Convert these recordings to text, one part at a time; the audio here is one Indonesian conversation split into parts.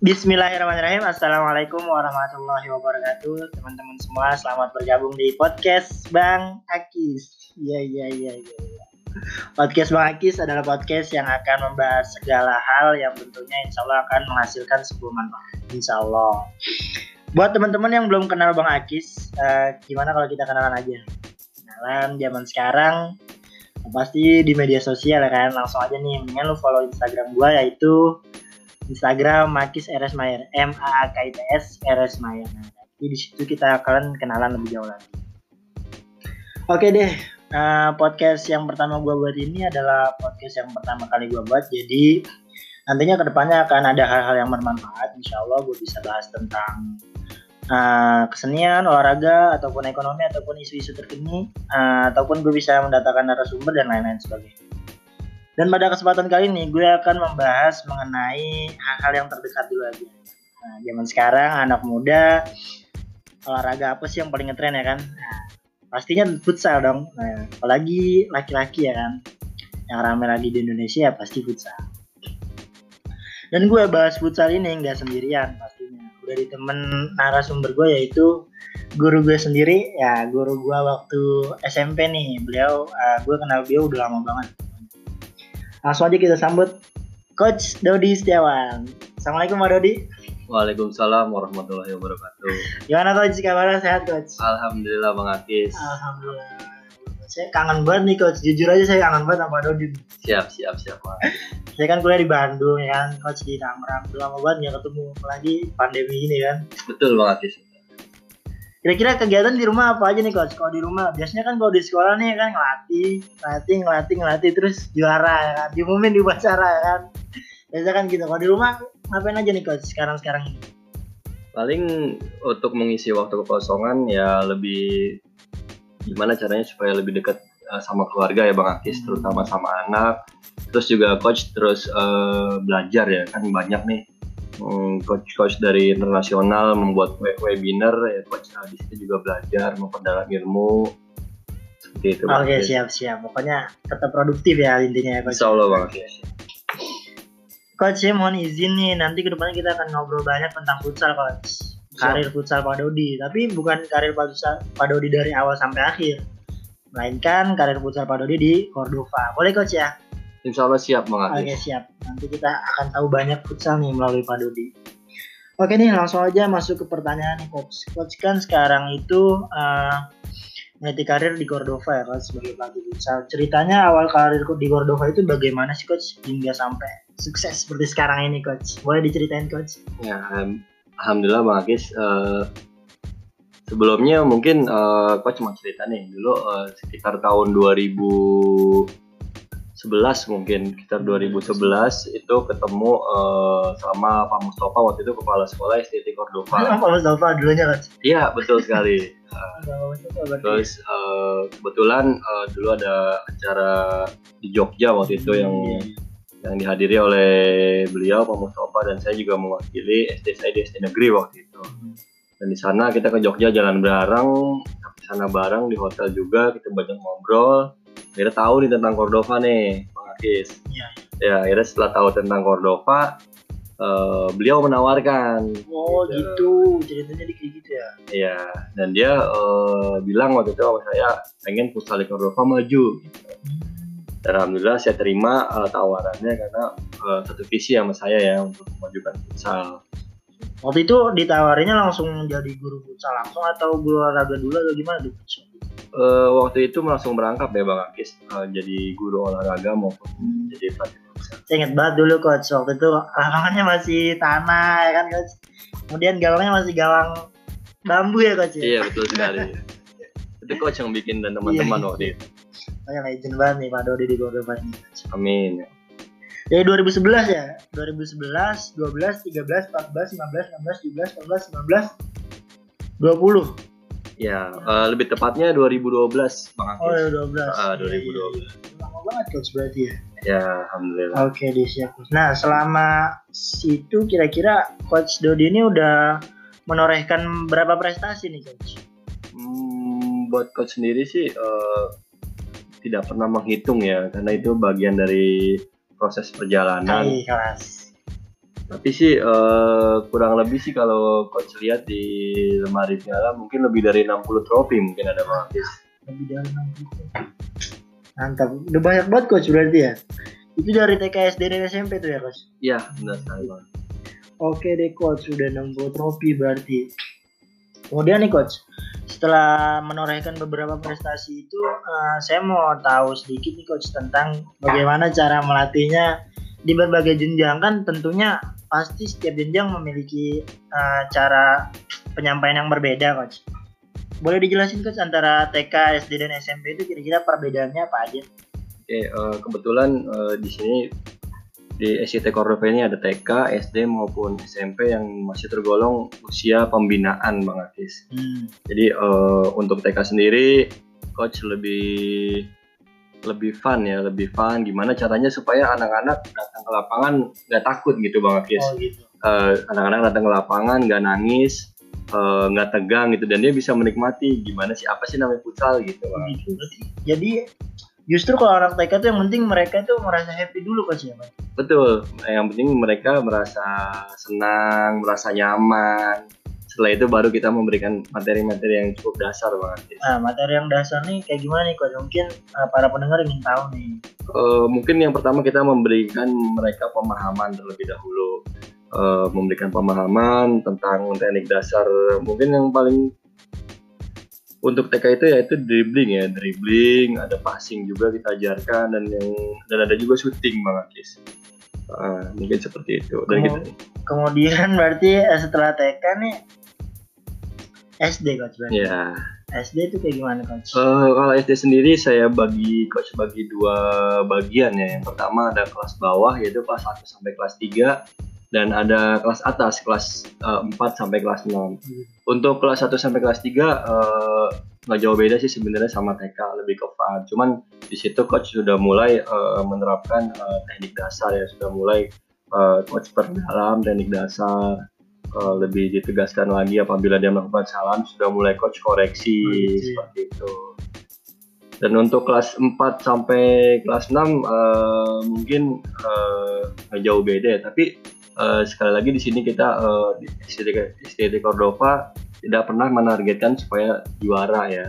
Bismillahirrahmanirrahim. Assalamualaikum warahmatullahi wabarakatuh. Teman-teman semua, selamat bergabung di podcast Bang Akis. Iya, iya, iya, iya. Ya. Podcast Bang Akis adalah podcast yang akan membahas segala hal yang tentunya insya Allah akan menghasilkan sebuah manfaat. Insya Allah. Buat teman-teman yang belum kenal Bang Akis, uh, gimana kalau kita kenalan aja? Kenalan zaman sekarang pasti di media sosial ya kan langsung aja nih mendingan lu follow instagram gua yaitu instagram makis rs mayer. M a k i t s rs mayer. Nah jadi di situ kita akan kenalan lebih jauh lagi. Oke deh uh, podcast yang pertama gua buat ini adalah podcast yang pertama kali gua buat jadi nantinya ke depannya akan ada hal-hal yang bermanfaat. Insya Allah gue bisa bahas tentang uh, kesenian, olahraga, ataupun ekonomi, ataupun isu-isu terkini, uh, ataupun gue bisa mendatangkan narasumber dan lain-lain sebagainya. Dan pada kesempatan kali ini gue akan membahas mengenai hal-hal yang terdekat dulu aja. Nah, zaman sekarang anak muda olahraga apa sih yang paling ngetren ya kan? Nah, pastinya futsal dong. Nah, apalagi laki-laki ya kan. Yang ramai lagi di Indonesia ya pasti futsal. Dan gue bahas futsal ini nggak sendirian pastinya dari temen narasumber gue yaitu guru gue sendiri ya guru gue waktu SMP nih beliau uh, gue kenal beliau udah lama banget langsung aja kita sambut Coach Dodi Setiawan. Assalamualaikum Pak Dodi. Waalaikumsalam warahmatullahi wabarakatuh. Gimana Coach? Kabarnya sehat Coach? Alhamdulillah Bang Akis. Alhamdulillah. Saya kangen banget nih coach. Jujur aja saya kangen banget sama Dodi. Siap siap siap saya kan kuliah di Bandung ya kan? Coach di Tangerang. Udah lama banget nggak ketemu apalagi pandemi ini kan? Betul banget sih Kira-kira kegiatan di rumah apa aja nih coach? Kalau di rumah biasanya kan kalau di sekolah nih kan ngelatih, ngelatih, ngelatih, ngelatih terus juara ya kan, diumumin di upacara ya kan. Biasa kan gitu. Kalau di rumah ngapain aja nih coach sekarang-sekarang ini? Paling untuk mengisi waktu kekosongan ya lebih gimana caranya supaya lebih dekat uh, sama keluarga ya Bang Akis, hmm. terutama sama anak. Terus juga coach terus uh, belajar ya kan banyak nih coach-coach dari internasional membuat webinar ya coach di situ juga belajar memperdalam ilmu seperti itu. Oke okay, siap siap pokoknya tetap produktif ya intinya ya coach. Insya Allah bang. Coach saya mohon izin nih nanti ke depannya kita akan ngobrol banyak tentang futsal coach. Karir futsal Pak Dodi tapi bukan karir futsal Pak Dodi dari awal sampai akhir melainkan karir futsal Pak Dodi di Cordova. Boleh coach ya? Insya Allah siap Bang Oke siap. Nanti kita akan tahu banyak futsal nih melalui Pak Dodi. Oke nih langsung aja masuk ke pertanyaan nih coach. Coach kan sekarang itu uh, meniti karir di Cordova ya coach sebagai pelatih futsal. Ceritanya awal karir di Cordova itu bagaimana sih coach hingga sampai sukses seperti sekarang ini coach? Boleh diceritain coach? Ya alhamdulillah Bang Agis. Uh, sebelumnya mungkin uh, coach mau cerita nih dulu uh, sekitar tahun 2000 11 mungkin sekitar 2011 itu ketemu uh, sama Pak Mustafa waktu itu kepala sekolah STT Cordova. Pak Mustafa dulunya kan? Iya betul sekali. Uh, terus uh, kebetulan uh, dulu ada acara di Jogja waktu itu yang hmm. yang dihadiri oleh beliau Pak Mustafa dan saya juga mewakili SD saya di SD negeri waktu itu. Hmm. Dan di sana kita ke Jogja jalan bareng, ke sana bareng di hotel juga kita banyak ngobrol akhirnya tahu nih tentang Cordova nih Bang Akis. Iya, iya. ya akhirnya setelah tahu tentang Cordova uh, beliau menawarkan. Oh gitu, gitu. ceritanya di kayak gitu ya? Iya. Dan dia uh, bilang waktu itu sama saya pengen futsal Cordova maju. Gitu. Dan alhamdulillah saya terima uh, tawarannya karena uh, satu visi sama saya ya untuk memajukan futsal. Waktu itu ditawarinya langsung jadi guru futsal langsung atau guru olahraga dulu atau gimana tuh uh, waktu itu langsung berangkap ya Bang Akis uh, jadi guru olahraga maupun hmm. jadi pelatih Saya ingat banget dulu coach waktu itu lapangannya masih tanah ya kan coach. Kemudian gawangnya masih gawang bambu ya coach. Ya? Iya betul sekali. itu coach yang bikin dan teman-teman iya. waktu itu. Oh ya legend banget nih Pak Dodi di Cordova ini. Amin. Dari 2011 ya, 2011, 12, 13, 14, 15, 16, 17, 18, 19, 20. Ya, uh, lebih tepatnya 2012 Bang Akis. Oh, ya 12. Uh, 2012. Lama banget coach berarti ya. Ya, alhamdulillah. Oke, okay, siap. Nah, selama itu kira-kira coach Dodi ini udah menorehkan berapa prestasi nih coach? Hmm, buat coach sendiri sih uh, tidak pernah menghitung ya, karena itu bagian dari proses perjalanan. Hai, kelas. Tapi sih uh, kurang lebih sih kalau coach lihat di lemari piala mungkin lebih dari 60 trofi mungkin ada Bang Hafiz. Lebih dari 60. Mantap. Udah banyak banget coach berarti ya. Itu dari TK SD dan SMP tuh ya coach? Iya benar sekali Bang. Oke deh coach, sudah 60 trofi berarti. Kemudian nih coach, setelah menorehkan beberapa prestasi itu, uh, saya mau tahu sedikit nih coach tentang bagaimana cara melatihnya di berbagai jenjang kan tentunya pasti setiap jenjang memiliki uh, cara penyampaian yang berbeda coach. Boleh dijelasin coach antara TK, SD dan SMP itu kira-kira perbedaannya apa aja? Oke, uh, kebetulan uh, di sini di SIT Cordova ini ada TK, SD maupun SMP yang masih tergolong usia pembinaan Bang Akis. Hmm. Jadi uh, untuk TK sendiri coach lebih lebih fun ya, lebih fun. Gimana caranya supaya anak-anak datang ke lapangan nggak takut gitu Bang Akis. Oh gitu. Uh, anak-anak datang ke lapangan nggak nangis, nggak uh, tegang gitu dan dia bisa menikmati gimana sih apa sih namanya futsal gitu. Bang. Gitu. Jadi justru kalau orang TK tuh yang penting mereka tuh merasa happy dulu ya Pak? Betul, yang penting mereka merasa senang, merasa nyaman. Setelah itu baru kita memberikan materi-materi yang cukup dasar banget. Nah, materi yang dasar nih kayak gimana nih coach? Mungkin uh, para pendengar ingin tahu nih. Uh, mungkin yang pertama kita memberikan mereka pemahaman terlebih dahulu. Uh, memberikan pemahaman tentang teknik dasar mungkin yang paling untuk TK itu yaitu dribbling ya dribbling ada passing juga kita ajarkan dan yang dan ada juga shooting bang Akis uh, mungkin seperti itu dan Kemu, kita kemudian berarti setelah TK nih SD coach berarti ya SD itu kayak gimana coach? Uh, kalau SD sendiri saya bagi coach bagi dua bagian ya yang pertama ada kelas bawah yaitu kelas 1 sampai kelas 3 dan ada kelas atas kelas uh, eh, 4 sampai kelas 6. Hmm. Untuk kelas 1 sampai kelas 3 uh, nggak jauh beda sih sebenarnya sama TK lebih ke fun. Cuman di situ coach sudah mulai uh, menerapkan uh, teknik dasar ya, sudah mulai uh, coach perdalam teknik dasar uh, lebih ditegaskan lagi apabila dia melakukan salah sudah mulai coach koreksi hmm, seperti itu. Dan untuk kelas 4 sampai kelas 6 uh, mungkin nggak uh, jauh beda ya, tapi uh, sekali lagi di sini kita uh, di STD, Cordova tidak pernah menargetkan supaya juara ya.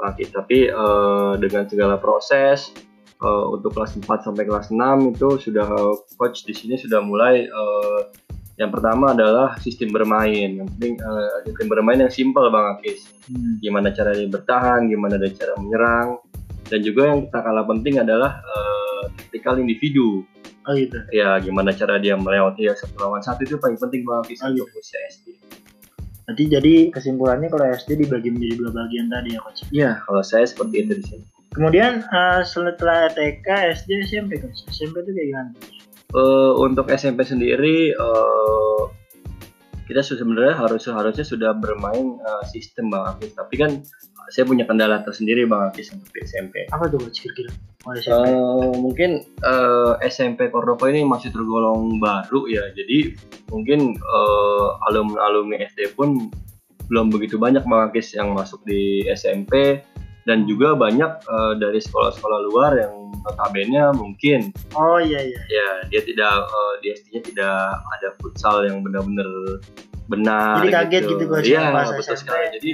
Bangkit tapi uh, dengan segala proses uh, untuk kelas 4 sampai kelas 6 itu sudah uh, coach di sini sudah mulai uh, yang pertama adalah sistem bermain yang penting uh, sistem bermain yang simpel bang Akis hmm. gimana caranya bertahan gimana cara menyerang dan juga yang tak kalah penting adalah uh, taktikal individu Oh gitu. Ya gimana cara dia melewati ya satu lawan satu itu paling penting banget oh, gitu. usia SD. Nanti jadi kesimpulannya kalau SD dibagi menjadi dua bagian tadi ya coach? Iya, kalau saya seperti itu di sini. Kemudian uh, setelah TK, SD, SMP coach. SMP itu kayak gimana? Uh, untuk SMP sendiri uh, kita sebenarnya harus harusnya sudah bermain uh, sistem bang Hafiz. Tapi kan saya punya kendala tersendiri bang Hafiz untuk di SMP apa tuh kira-kira? Uh, mungkin uh, SMP Cordova ini masih tergolong baru ya. Jadi mungkin uh, alumni alumni SD pun belum begitu banyak bang Hafiz yang masuk di SMP dan juga banyak uh, dari sekolah-sekolah luar yang notabene mungkin. Oh iya iya. Ya dia tidak uh, di SD-nya tidak ada futsal yang benar-benar benar jadi kaget gitu, gitu iya betul sekali. Jadi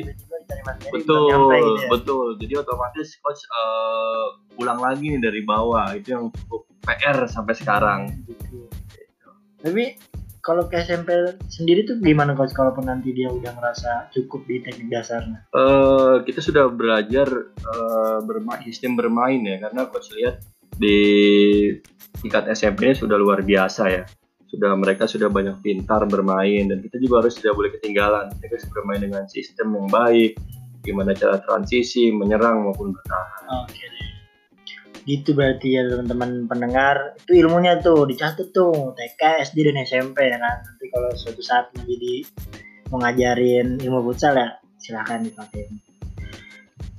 betul gitu ya. betul. Jadi otomatis coach uh, pulang lagi nih dari bawah. Itu yang cukup PR sampai sekarang. Gitu. tapi kalau ke SMP sendiri tuh gimana coach kalaupun nanti dia udah ngerasa cukup di teknik dasarnya? Uh, kita sudah belajar uh, bermain sistem bermain ya karena coach lihat di tingkat SMP ini sudah luar biasa ya. Sudah mereka sudah banyak pintar bermain dan kita juga harus tidak boleh ketinggalan. Kita harus bermain dengan sistem yang baik, gimana cara transisi, menyerang maupun bertahan. Oke. Okay gitu berarti ya teman-teman pendengar. Itu ilmunya tuh dicatat tuh. TK SD dan SMP ya kan? Nanti kalau suatu saat menjadi mengajarin ilmu futsal ya silahkan dipakai.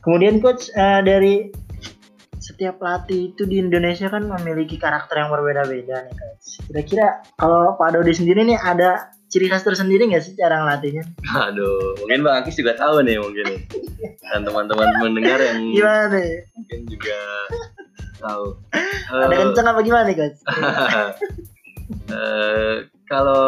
Kemudian coach uh, dari setiap pelatih itu di Indonesia kan memiliki karakter yang berbeda-beda nih coach. Kira-kira kalau Pak Dodi sendiri nih ada ciri khas tersendiri nggak sih cara ngelatihnya? Aduh, mungkin Bang Akis juga tahu nih mungkin. Dan teman-teman mendengar yang? Mungkin juga tahu. Ada uh, kenceng apa gimana nih guys? uh, kalau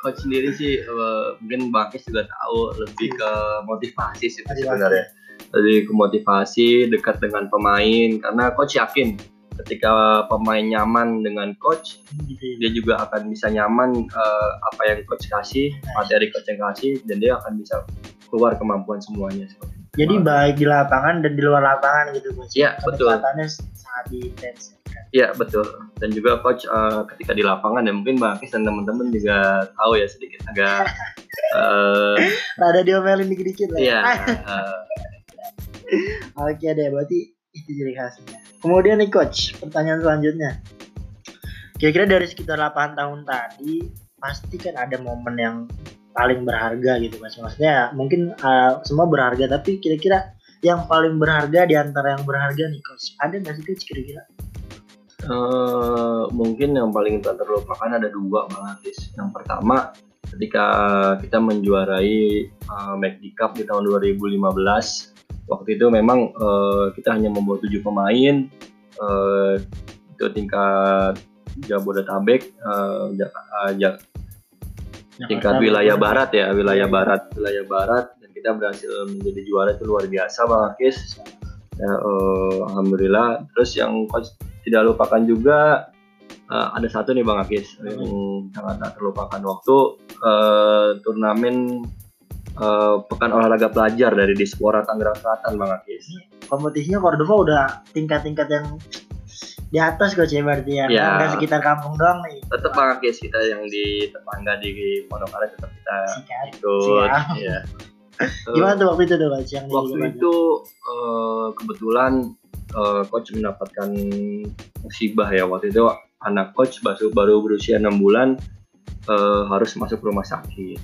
coach sendiri sih uh, mungkin Bakis juga tahu lebih ke motivasi sih sebenarnya. Lebih ke motivasi dekat dengan pemain karena coach yakin ketika pemain nyaman dengan coach dia juga akan bisa nyaman uh, apa yang coach kasih materi coach yang kasih dan dia akan bisa keluar kemampuan semuanya jadi baik di lapangan dan di luar lapangan gitu coach iya betul sangat intens Iya betul dan juga coach uh, ketika di lapangan ya mungkin Bang dan teman-teman juga tahu ya sedikit agak uh, ada diomelin dikit-dikit lah. Iya. uh, Oke deh berarti itu ciri khasnya. Kemudian nih coach pertanyaan selanjutnya. Kira-kira dari sekitar 8 tahun tadi pasti kan ada momen yang paling berharga gitu mas. Maksudnya mungkin uh, semua berharga tapi kira-kira yang paling berharga di antara yang berharga nih coach ada nggak sih coach kira-kira? Uh, mungkin yang paling tak terlupakan ada dua bang Yang pertama ketika kita menjuarai uh, McD Cup di tahun 2015. Waktu itu memang uh, kita hanya membawa tujuh pemain. Uh, itu tingkat Jabodetabek, uh, uh, tingkat wilayah barat ya, wilayah barat, wilayah barat dan kita berhasil menjadi juara itu luar biasa Bang Akis. Ya, uh, Alhamdulillah. Terus yang coach tidak lupakan juga uh, ada satu nih Bang Akis hmm. yang sangat tak terlupakan waktu uh, turnamen uh, pekan olahraga pelajar dari Dispora Tangerang Selatan Bang Akis. Kompetisinya Cordova udah tingkat-tingkat yang di atas kok sih berarti ya, ya. nggak sekitar kampung doang nih. Tetap Bang Akis kita yang di tetangga di Pondokare tetap kita Siap. ikut. Siap. Ya. Gimana tuh waktu itu tuh Yang waktu itu uh, kebetulan uh, coach mendapatkan musibah ya waktu itu anak coach baru baru berusia enam bulan uh, harus masuk rumah sakit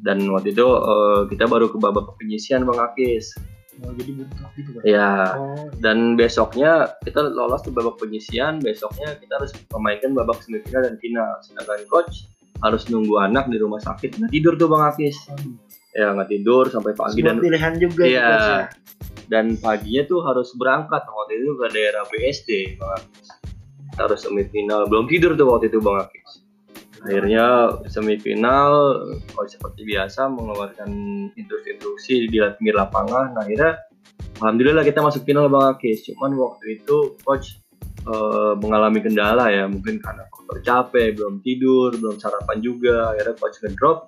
dan waktu itu uh, kita baru ke babak penyisian bang Akis Oh, jadi bentrok gitu kan? Ya. Oh. Dan besoknya kita lolos di babak penyisian, besoknya kita harus memainkan babak semifinal dan final. Sedangkan coach harus nunggu anak di rumah sakit nggak tidur tuh bang Akis. Oh. Ya nggak tidur sampai pagi Semua dan pilihan juga. Iya. Ya dan paginya tuh harus berangkat waktu itu ke daerah BSD bang Akis harus semifinal belum tidur tuh waktu itu bang Akis akhirnya semifinal kalau seperti biasa mengeluarkan instruksi-instruksi di pinggir lapangan nah, akhirnya alhamdulillah kita masuk final bang Akis. Cuman waktu itu coach uh, mengalami kendala ya. Mungkin karena faktor capek belum tidur belum sarapan juga. Akhirnya coach ngedrop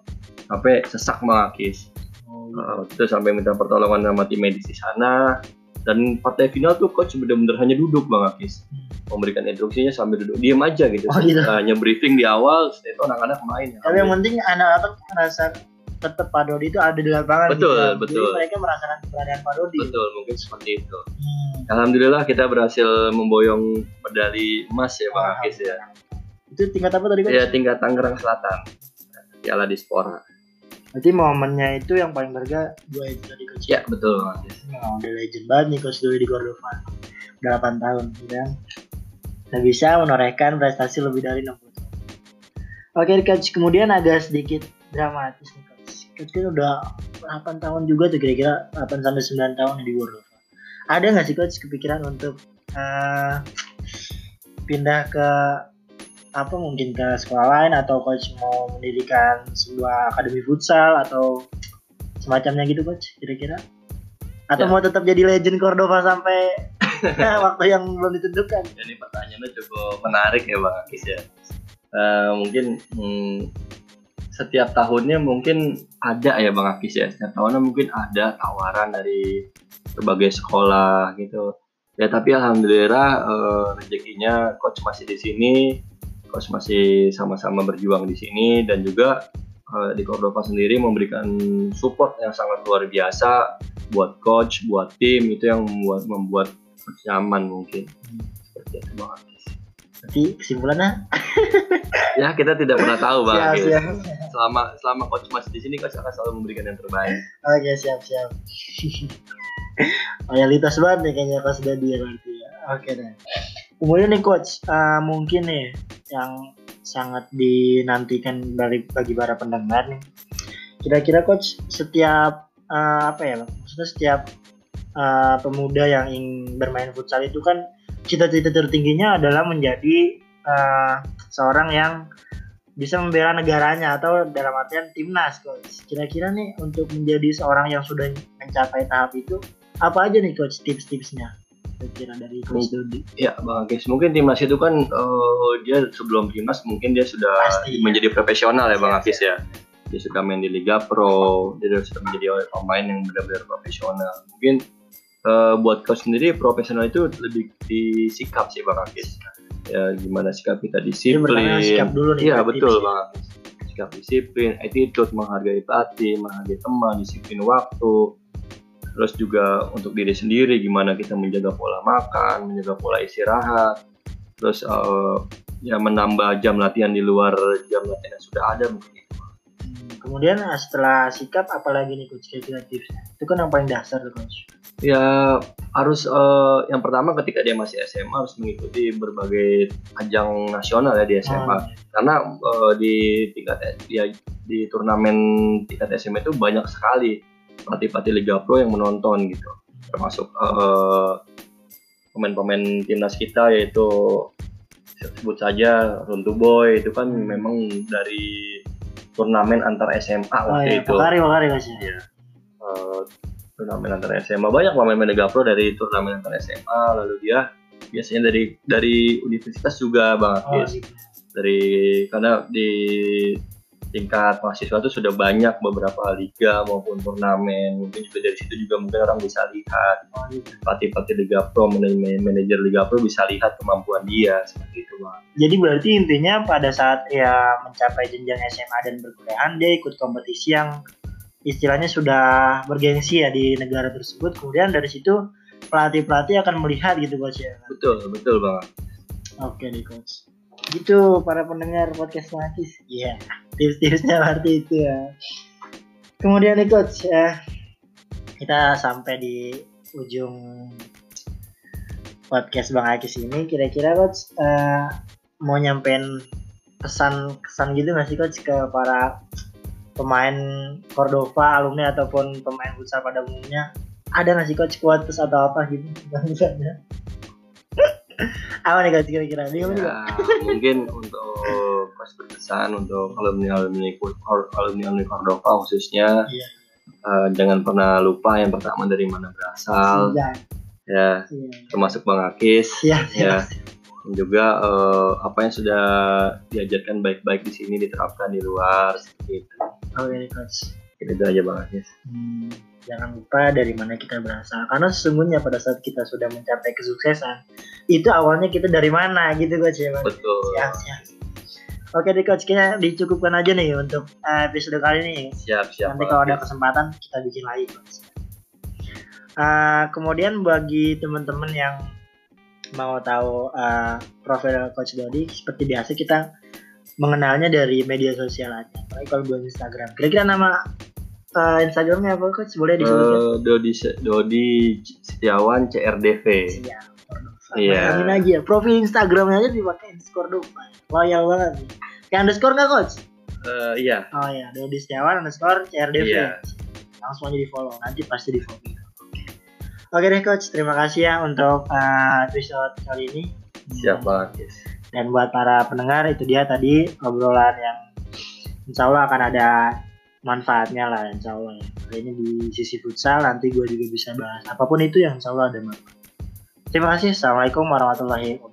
sampai sesak bang Akis. Uh, kita sampai minta pertolongan sama tim medis di sana dan partai final tuh coach bener-bener hanya duduk bang Akis. Hmm. memberikan instruksinya sambil duduk. Diam aja gitu, oh, gitu. Hanya briefing di awal itu anak-anak main. Tapi yang penting anak-anak merasa tetap Pak Dodi itu ada di lapangan betul gitu. betul Jadi mereka merasakan keberadaan Pak Dodi. Betul mungkin seperti itu. Hmm. Alhamdulillah kita berhasil memboyong medali emas ya bang Akis ya. Itu tingkat apa tadi kan? Ya tingkat Tangerang Selatan. Piala Dispora Berarti momennya itu yang paling berharga gue itu tadi coach. Ya betul. Nah, udah legend banget nih coach Dwi di Cordova. Udah 8 tahun, ya? Dan bisa menorehkan prestasi lebih dari 60 tahun. Oke coach, kemudian agak sedikit dramatis nih coach. Coach kan udah 8 tahun juga tuh kira-kira 8 sampai 9 tahun di Cordova. Ada nggak sih coach kepikiran untuk uh, pindah ke apa mungkin ke sekolah lain atau coach mau mendirikan sebuah akademi futsal atau semacamnya gitu coach kira-kira? Atau ya. mau tetap jadi legend Cordova sampai waktu yang belum ditentukan? Ini pertanyaannya cukup menarik ya bang Akis ya. Uh, mungkin hmm, setiap tahunnya mungkin ada ya bang Akis ya. Setiap tahunnya mungkin ada tawaran dari berbagai sekolah gitu. Ya tapi alhamdulillah uh, rezekinya coach masih di sini coach masih sama-sama berjuang di sini dan juga uh, di Cordova sendiri memberikan support yang sangat luar biasa buat coach, buat tim itu yang membuat membuat nyaman mungkin. Seperti itu banget. Jadi kesimpulannya? ya kita tidak pernah tahu bang. Siap, siap. Selama selama coach masih di sini coach akan selalu memberikan yang terbaik. Oke siap siap. Loyalitas banget nih kayaknya pas dia nanti ya. Oke deh. Kemudian nih coach, uh, mungkin nih yang sangat dinantikan dari bagi para pendengar nih. Kira-kira coach setiap uh, apa ya, maksudnya setiap uh, pemuda yang ingin bermain futsal itu kan cita-cita tertingginya adalah menjadi uh, seorang yang bisa membela negaranya atau dalam artian timnas coach. Kira-kira nih untuk menjadi seorang yang sudah mencapai tahap itu apa aja nih coach tips-tipsnya? Kira dari coach Dodi. Ya bang Agis, mungkin timnas itu kan uh, dia sebelum timnas mungkin dia sudah Pasti, menjadi ya. profesional ya bang Agis ya. Dia sudah main di Liga Pro, dia sudah menjadi pemain yang benar-benar profesional. Mungkin uh, buat coach sendiri profesional itu lebih disikap sih bang Agis ya gimana sikap kita disiplin sikap dulu nih iya betul bang sikap disiplin attitude menghargai pelatih menghargai teman disiplin waktu terus juga untuk diri sendiri gimana kita menjaga pola makan menjaga pola istirahat terus uh, ya menambah jam latihan di luar jam latihan yang sudah ada mungkin hmm, kemudian setelah sikap apalagi nih coach kira-kira itu kan yang paling dasar tuh coach Ya harus uh, yang pertama ketika dia masih SMA harus mengikuti berbagai ajang nasional ya di SMA. Oh. Iya. Karena uh, di tingkat ya di turnamen tingkat SMA itu banyak sekali pelatih-pelatih Liga Pro yang menonton gitu. Termasuk uh, pemain-pemain timnas kita yaitu sebut saja Runtu Boy itu kan hmm. memang dari turnamen antar SMA oh, waktu iya. itu. Makari, makari. Ya. Uh, turnamen antar SMA banyak pemain Mega Pro dari turnamen antar SMA lalu dia biasanya dari dari universitas juga bang oh, gitu. dari karena di tingkat mahasiswa itu sudah banyak beberapa liga maupun turnamen. Mungkin juga dari situ juga mungkin orang bisa lihat pelatih-pelatih Liga Pro manajer Liga Pro bisa lihat kemampuan dia seperti itu bang. Jadi berarti intinya pada saat ya mencapai jenjang SMA dan berkuliahan dia ikut kompetisi yang istilahnya sudah bergengsi ya di negara tersebut. Kemudian dari situ pelatih pelatih akan melihat gitu coach ya? Betul betul banget oke nih coach gitu para pendengar podcast Matis ya yeah. tips-tipsnya berarti itu ya. Kemudian nih coach ya. Kita sampai di ujung podcast Bang Akis ini. Kira-kira coach uh, mau nyampein pesan kesan gitu nggak sih coach ke para pemain Cordova alumni ataupun pemain futsal pada umumnya? Ada nggak sih coach quotes atau apa gitu? Misalnya apa nih coach kira-kira ya, mungkin untuk coach berkesan untuk alumni alumni alumni alumni Cordova khususnya iya. uh, jangan pernah lupa yang pertama dari mana berasal iya. ya iya. termasuk Bang Akis iya, ya dan juga uh, apa yang sudah diajarkan baik-baik di sini diterapkan di luar seperti itu. Oke, okay, coach. Itu aja banget ya. Hmm, jangan lupa dari mana kita berasal karena sesungguhnya pada saat kita sudah mencapai kesuksesan itu awalnya kita dari mana gitu coach ya. Betul. Siap, siap. Oke deh coach, kayaknya dicukupkan aja nih untuk uh, episode kali ini. Siap, siap. Nanti kalau ada kesempatan kita bikin lagi coach. Uh, kemudian bagi teman-teman yang mau tahu uh, profil Coach Dodi seperti biasa kita mengenalnya dari media sosial aja. Apalagi kalau buat Instagram. Kira-kira nama uh, Instagramnya apa Coach? Boleh disebutkan? Uh, Dodi Dodi Setiawan CRDV. Siap. Iya. Yeah. aja. Profil Instagramnya aja dipakai underscore dopa. Loyal banget. Yang underscore nggak Coach? Uh, iya. Oh iya, Dodi Setiawan underscore CRDV. Iya. Langsung aja di follow. Nanti pasti di follow. Oke deh coach, terima kasih ya untuk uh, episode kali ini. Siap banget. Yes. Dan buat para pendengar itu dia tadi obrolan yang insya Allah akan ada manfaatnya lah insya Allah ya. Kali ini di sisi futsal nanti gue juga bisa bahas apa pun itu yang insya Allah ada manfaat. Terima kasih. Assalamualaikum warahmatullahi wabarakatuh.